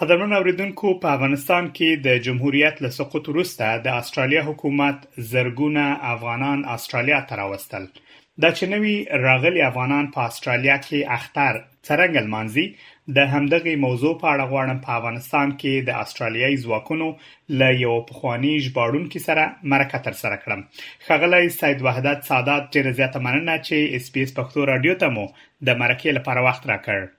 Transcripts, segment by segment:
قدرمن اوریدونکو په افغانستان کې د جمهوریت له سقوط وروسته د استرالیا حکومت زرګونه افغانان استرالیا ته راوستل دا چې نوی راغلي افغانان په استرالیا کې اختر څرنګ لمانځي د همدغه موضوع په اړه غواړم په افغانستان کې د استرالیایي ځواکونو ل یو پخوانی ژباړونکو سره مرکه تر سره کړم خغلی سید وحدت سادات ډیره زیاته مننه چې اس پی اس پښتو رادیو ته مو د مرکه لپاره وخت راکړ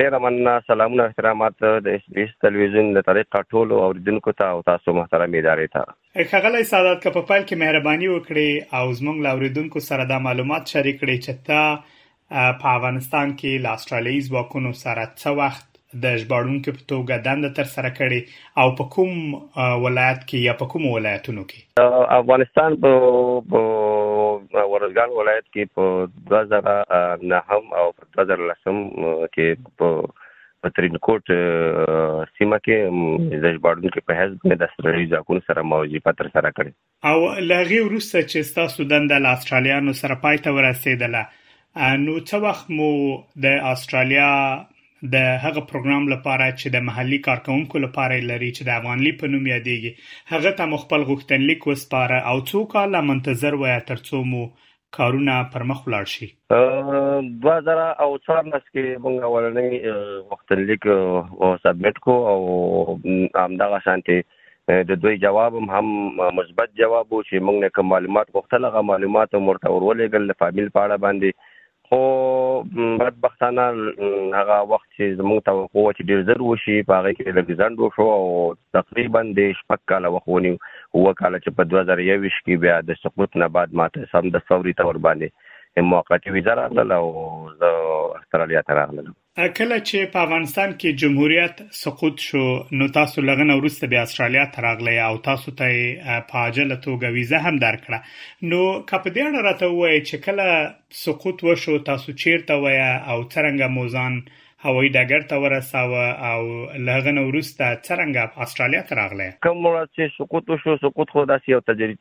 ډیره مننه سلامونه احترامات د اس بي اس تلویزیون له طریقه ټول اوریدونکو ته او تاسو محترم ادارې ته ښاغلی سادات که په پیل کې مهرباني وکړي او زمونږ له اوریدونکو سره دا معلومات شریک کړي چې ته په افغانستان کې له استرالیي ځواکونو سره څه وخت د ژباړونکو په توګه دنده تر سره کړې او په کوم ولایت کې یا په کوم ولایتونو کې افغانستان په ورزګان ولایت کې په 2009 او په دوه زره لسم کې په په ترینکوټ سیمه کې د ژباړونکو په حیث باندې د استرالیوي ځواکونو سره موظفه تر سره کړې او لغې وروسته چې تاسو دنده له استرالیانو سره پای ته ورسېدله نو څه وخت مو د استرالیا د هغه پروګرام لپاره چې د محلي کارکونکو لپاره لري چې د افغانلی په نوم یادېږي هغه ته مخبل غوښتنلیک وسپاره او څو کال منتظر وای ترڅو مو کارونه پرمخ ولاړ شي؟ دوه زره او څوارلس کې موږ اولنی غوښتنلیک سبمیټ کو او همدغه شانتي د دوی جواب هم مثبت جواب و چې موږ نه کوم معلومات غوښتل هغه معلومات هم ورته ورولېږل د فامیل په اړه باندې خو بدبختانه هغه وخت چې زموږ توقع وه چې ډېر زر وشي په هغه کې لږ ځنډ وشو او تقریبا د شپږ کاله وخت ونیو اووه کاله چې په دوه زره یوویشت کې بیا د سقوط نه بعد ماته سمدستي وریته ورباندې موقتي ویزه راغله او زه استرالیا ته راغلم کله چې په افغانستان کې جمهوریت سقوط شو نو تاسو لغنه ورسته بیا استرالیا ته راغلی او تاسو ته په عاجله توګه ویزه هم درکړه نو کپ دې اړه راته وایي چې کله سقوط وشو تاسو چیرته ویا او څرنګه مو ځان هوایي ډګر ته ورساوه او له هغه نه وروسته څرنګه استرالیا ته راغلی؟ کوم ورځ چې سقوط وشو سقوط خو داسې یو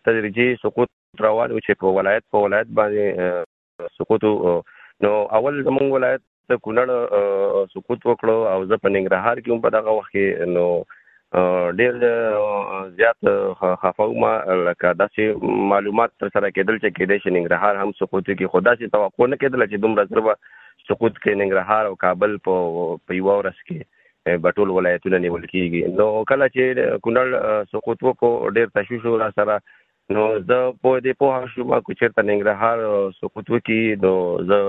تدریجي سقوط روان و چې په ولایت په ولایت باندې سقوط و نو اول زموږ ولایت د کونړ سقوط وکړو او زه په ننګرهار کې هم په دغه وخت کې نو ډیر زیات خفاو ما لکه داسې معلومات تر سره کېدل چې کېدې شي ننګرهار هم سقوط کې خدا سي توقع نه کېدل چې دومره ضربه سقوط کې ننګرهار او کابل په په یو ورځ کې بټول ولایتونه نیول کیږي نو کله چې کونړ سقوط وکړو ډیر تشویش را سره نو زه په دې پوه شوم چې چیرته ننګرهار سقوط وکړي نو زه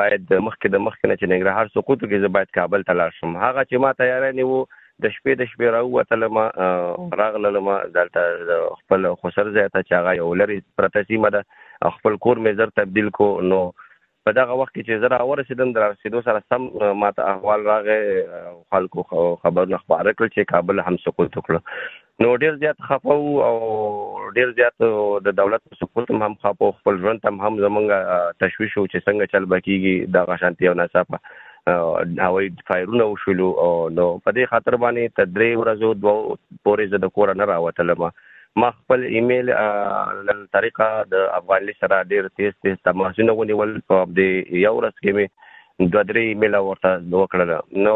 باید مخکې د مخکې نه چې ننګرهار سقوط وکړي زه باید کابل ته لاړ شم هغه چې ما تیاری نیو د شپې د شپې راووتلم راغللم دلته خپل خسر ځای ته چې هغه یو لرې پرته سیمه ده خپل کور مې زر تبدیل کو نو په دغه وخت کې چې زه راورسېدم، د رارسېدو سره سم ما ته احوال راغی او خلکو خبرونه خپاره کړل چې کابل هم سقوط وکړ. نو ډېر زیات خفه وو او ډېر زیات د دولت په سقوط هم هم خفه وو، خپل ژوند ته هم هم زمونږ تشویش و چې څنګه چل به کېږي، دغه شانتې یو ناڅاپه هوایي فایرونه وشولو، نو په دې خاطر باندې تر درې ورځو دوو پورې زه د کوره نه راوتلم. ما خپل ایمیل له طریقه د افغانلی سره ډیر تیز تیز تماسونه ونیول په دې یو ورځ کې مې دوه درې ایمیل ورته وکړل نو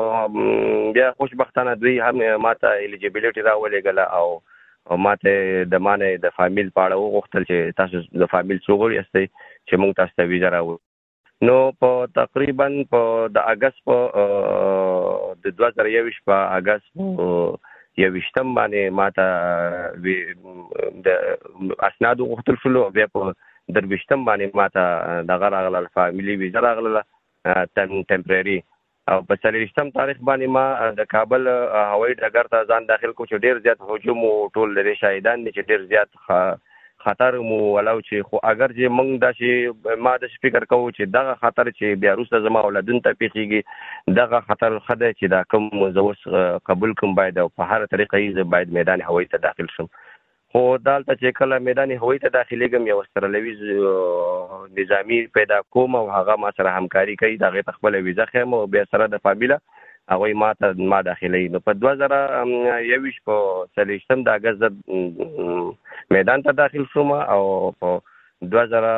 بیا خوشبختانه دوی هم ماته الیجیبیلیټي راولېږله او ماته د مانه د فامیل په اړه وغوښتل چې تاسو د فامیل څو غړي یاستئ چې موږ تاسو ته ویزه راوړو نو په تقریبا په د اگست په د 2021 په اگست په یوشتم باندې ماته د اسناد غوښتل شول او بیا په درویشتم باندې ماته دغه راغله فامیلی ویزه راغله تم ټمپرری او په څلویشتم تاریخ باندې ما د کابل هوایي ډګر ته ځان داخل کو چې ډیر زیات هجوم او ټول د دې شاهدان دي چې ډیر زیات خطر مو ولاو چې خو اگر چې موږ دا چې ما د فکر کوو چې دغه خطر چې بیا روسته زما اولادون ته پیخیږي دغه خطر خده چې دا کوم زوس قبول کوم باید او په هر طریقه یې باید میدان هوایي ته داخل شم خو دالته چې کله میدان هوایي ته داخلېږم یو استرالیوي نظامي پیدا کوم او هغه ما سره همکاري کوي د هغې ته خپله ویزه ښیم او بیا سره د فامیله هغوی ما ته ما داخلوي نو په دوه زره یوویشت په څلوېښتم د اګست زه میدان ته داخل شوم او په دوه زره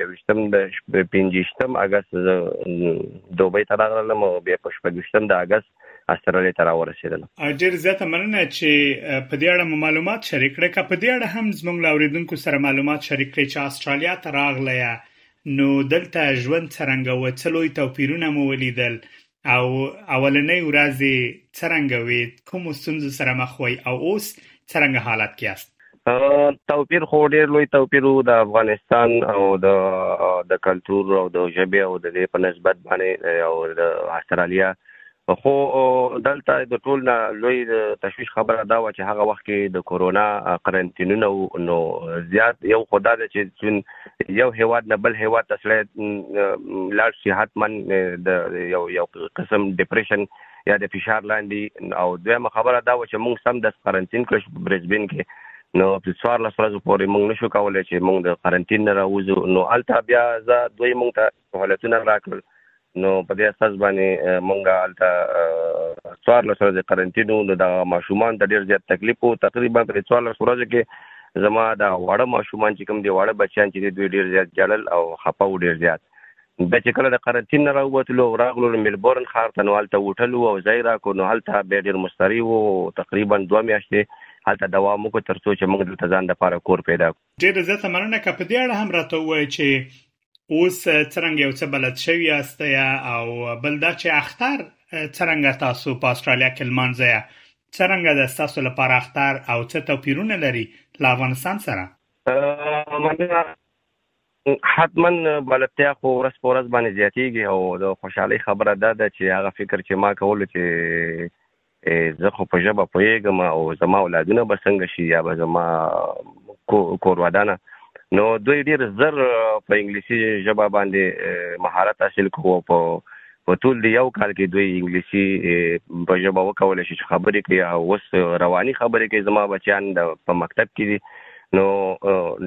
یوویشتم د پنځویشتم اګست زه دوبۍ ته راغلم او بیا په شپږویشتم د اګست استرالیا ته راورسېدل ډیر زیاته مننه چې په دې اړه مو معلومات شریک کړئ که په دې اړه هم زموږ له اوریدونکو سره معلومات شریک کړئ چې استرالیا ته راغلی نو دلته ژوند څرنګه و څه لوی توپیرونه مو ولیدل او اولنۍ ورځې څرنګه وې کوم ستونزو سره مخ وئ او اوس څرنګه حالت کې یاست توپیر خو ډیر لوی توپیر د افغانستان او د د کلچر او د ژبه او د دې په نسبت باندې او د استرالیا خو دلته د ټول نه لوی تشویش خبره دا و چې هغه وخت کې د کورونا قرنطینونه نو زیات یو خدا د چې چون یو هیواد نه بل هیواد تسلی لاړ شي حتمان د یو یو قسم ډیپریشن یا د فشار لاندې او دویمه خبره دا و چې موږ سم د قرنطین کړ شو برزبین کې نو په څوار لس ورځې پورې موږ نشو کولای چې موږ د قرنټین نه راوځو نو الته بیا زه دوی موږ ته سہولتونه راکړل نو په دې اساس باندې موږ الته څوار لس ورځې قرنټین نو د ماشومان د ډیر زیات تکلیف او تقریبا په څوار لس ورځې کې زما د واړه ماشومان چې کوم دی واړه بچیان چې دوی ډیر زیات جړل او خپه و ډیر زیات بیا چې کله د قرنطین نه راووتلو او راغلو نو ملبورن ښار ته نو هلته هوټل وو او ځای راکړو نو هلته بیا ډېر مستري وو تقریبا دوه میاشتې هلته دوام وکړو تر څو چې موږ دلته ځان دپاره کور پیدا کړو. ډېره زیاته مننه که په دې اړه هم راته ووایې چې اوس څرنګه یو څه بلد شوي یاست او بل دا چې اختر څرنګه تاسو په استرالیا کې لمانځئ څرنګه ده ستاسو لپاره اختر او څه توپیرونه لري له افغانستان سره مننه حتما بلدتیا خو ورځ په ورځ باندې زیاتیږي او د خوشحالۍ خبره دا ده چې هغه فکر چې ما کول چې زه خو په ژبه پوهېږم او زما اولادونه به څنګه شي یا به زما کور ودانه نو دوی ډیر زر په انګلیسي ژبه باندې مهارت حاصل کوو په په ټول دی یو کال کې دوی انګلیسي په ژبه وکول شي چې خبرې کوي او اوس رواني خبرې کوي زما بچیان د په مکتب کې دي نو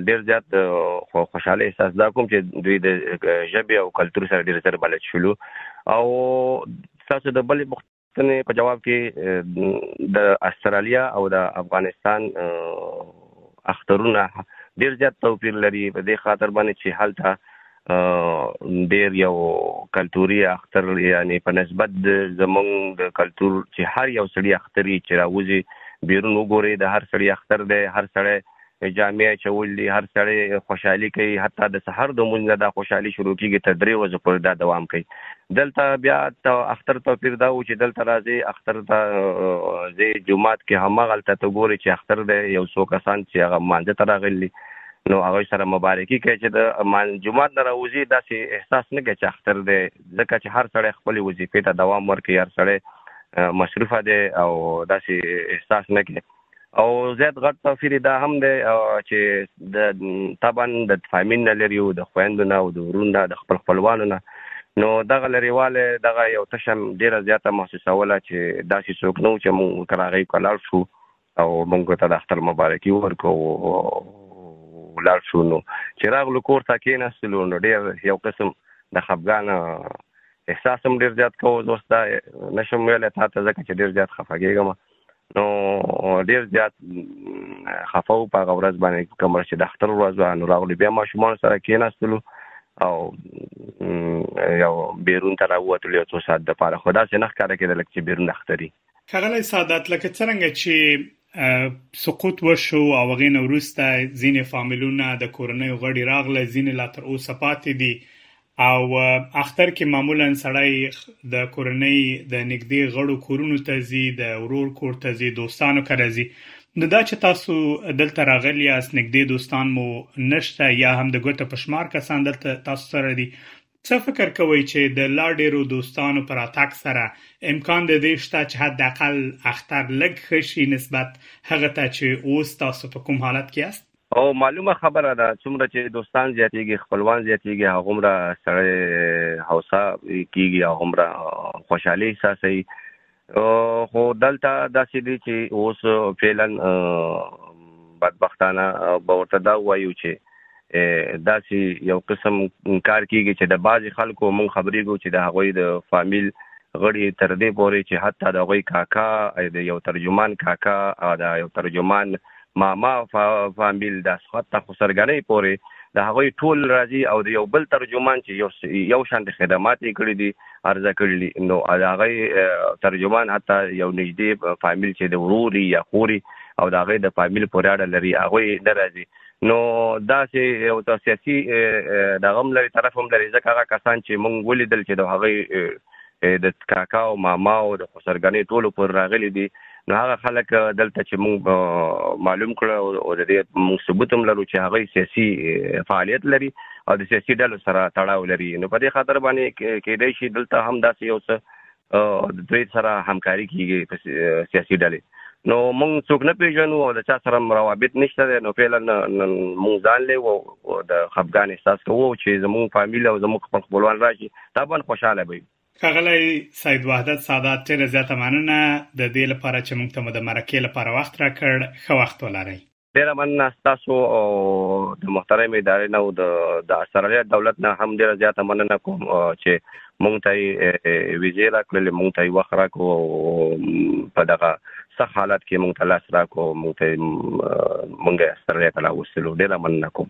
ډیر زیات خوشاله احساس دا کوم چې دوی د ژبې او کلتور سره ډیر سره بلد شول او تاسو د بلې پوښتنې په جواب کې د استرالیا او د افغانستان اخترونه ډیر زیات توپیر لري په دې خاطر باندې چې هلته ډیر یو کلتوري اختر یعنی په نسبت زمونږ د کلتور چې هر یو سړی اختري چې راوځي بیرون وګوري د هر سړی اختر دی هر سړی جامع چولې هر سړی خوشحالي کوي حتی د سحر د مونږه د خوشحالي شروع کیږي تر درې ورځې پورې دا دوام کوي دلته بیا ته اختر توپیر دا و چې دلته راځي اختر ته زی جمعات کې همغه تل ته ګوري چې اختر دی یو څو کسان چې هغه مانځه تراغلي نو هغه سره مبارکي کوي چې د جمعات نه راوځي داسې احساس نه کوي چې اختر دی ځکه چې هر سړی خپل وظیفې ته دوام ورکوي هر سړی مصروفه دی او داسې احساس نه کوي او زیات غټ توفیر دا هم دی چې د طبعا د فامین نه لري او د خويندو نه او د ورونو نه د خپل خپلوانو نه نو دغه لريواله دغه یو تشم ډیره زیاته محسوسوله چې داسې څوک نو چې مو کراغي کولال شو او مونږ ته د اختر مبارکي ورکو ولر شو نو چې راغلو کور ته کېناستلو نو ډېر یو قسم د خپګان احساس هم ډېر زیات کوو زه اوس دا نشم ویلی تا ته ځکه چې ډېر زیات خفه کېږم نو ډېر زیات خفه وو په هغه ورځ باندې کومه چې د اختر ورځ وه نو راغلو بیا ماشومانو سره کېناستلو او یو بیرون ته راووتلو یو څو ساعت دپاره خو داسې نه ښکاره کېدل چې بیرون اختري ښاغلی سادات لکه څرنګه چې سقوط وشو او هغه نه وروسته ځینې فامیلونه د کورنۍ غړي راغله ځینې لا تر اوسه پاتې دي او اختر کې معمولا سړی د کورنۍ د نږدې غړو کورونو ته ځي د ورور کور ته ځي دوستانو کره ځي نو دا چې تاسو دلته راغلی یاست نږدې دوستان مو نشته یا هم د ګوته پښمار کسان دلته تاسو سره دي څه فکر کوئ چې د لا ډېرو دوستانو په راتګ سره امکان د دې شته چې حد اقل اختر لږ ښه شي نسبت هغه ته چې اوس تاسو په کوم حالت کې یاست؟ او معلومه خبره ده څومره چې دوستان زیاتیږي خپلوان زیاتیږي هغومره سړی هوسا کیږي هغومره خوشحالي احساسوي خو دلته داسې دي چې اوس فعلا بدبختانه به ورته دا وایو چې داسې یو قسم کار کیږي چې د بعضې خلکو مونږ خبرېږو چې د هغوی د فامیل غړي تر دې پورې چې حتی د هغوی کاکا د یو ترجمان کاکا او د یو ترجمان ماما فامیل د اسخط ته خسرګنۍ پورې د هغوی ټول راځي او د یو بل ترجمان چې یو یو شان خدمات یې کړی دي ارزه کړی نو هغه ترجمان حتی یو نږدې فامیل چې د وروري یا خوري او د هغه د فامیل پورې اړه لري هغه نه راځي نو دا چې یو تاسیاسي د غم لري طرف هم لري ځکه هغه کسان چې مونږ ولیدل چې د هغه د کاکا او ماما او د خسرګنې ټولو پر راغلي دي نو هغه خلک دلته چې موږ معلوم کړو او د دې موږ ثبوت هم لرو چې هغه سیاسي فعالیت لري او د سیاسي ډلو سره تړاو لري نو په دې خاطر باندې کېدای شي دلته هم داسې یو څه د دوی سره همکاري کیږي په سیاسي ډلې نو مونږ څوک نه پیژنو او د چا سره روابط نشته دی نو فعلا مونږ ځان له د خپګان احساس کوو چې زموږ فامیل او زموږ خپل خپلوان راشي طبعا خوشحاله به یو. ښاغلی سید وحدت سادات ډېره زیاته مننه د دې لپاره چې موږ ته مو د مرکې لپاره وخت راکړ، ښه وخت ولرئ. ډېره مننه ستاسو او د محترمې ادارې نه او د استرالیا دولت نه هم ډېره زیاته مننه کوم چې مونږ ته یې ویزې راکړلې مونږ ته یې وخت راکړو په دغه سخت حالت کې مونږ ته لاس راکړو مونږ ته مونږ استرالیا ته راوستلو ډېره مننه کوم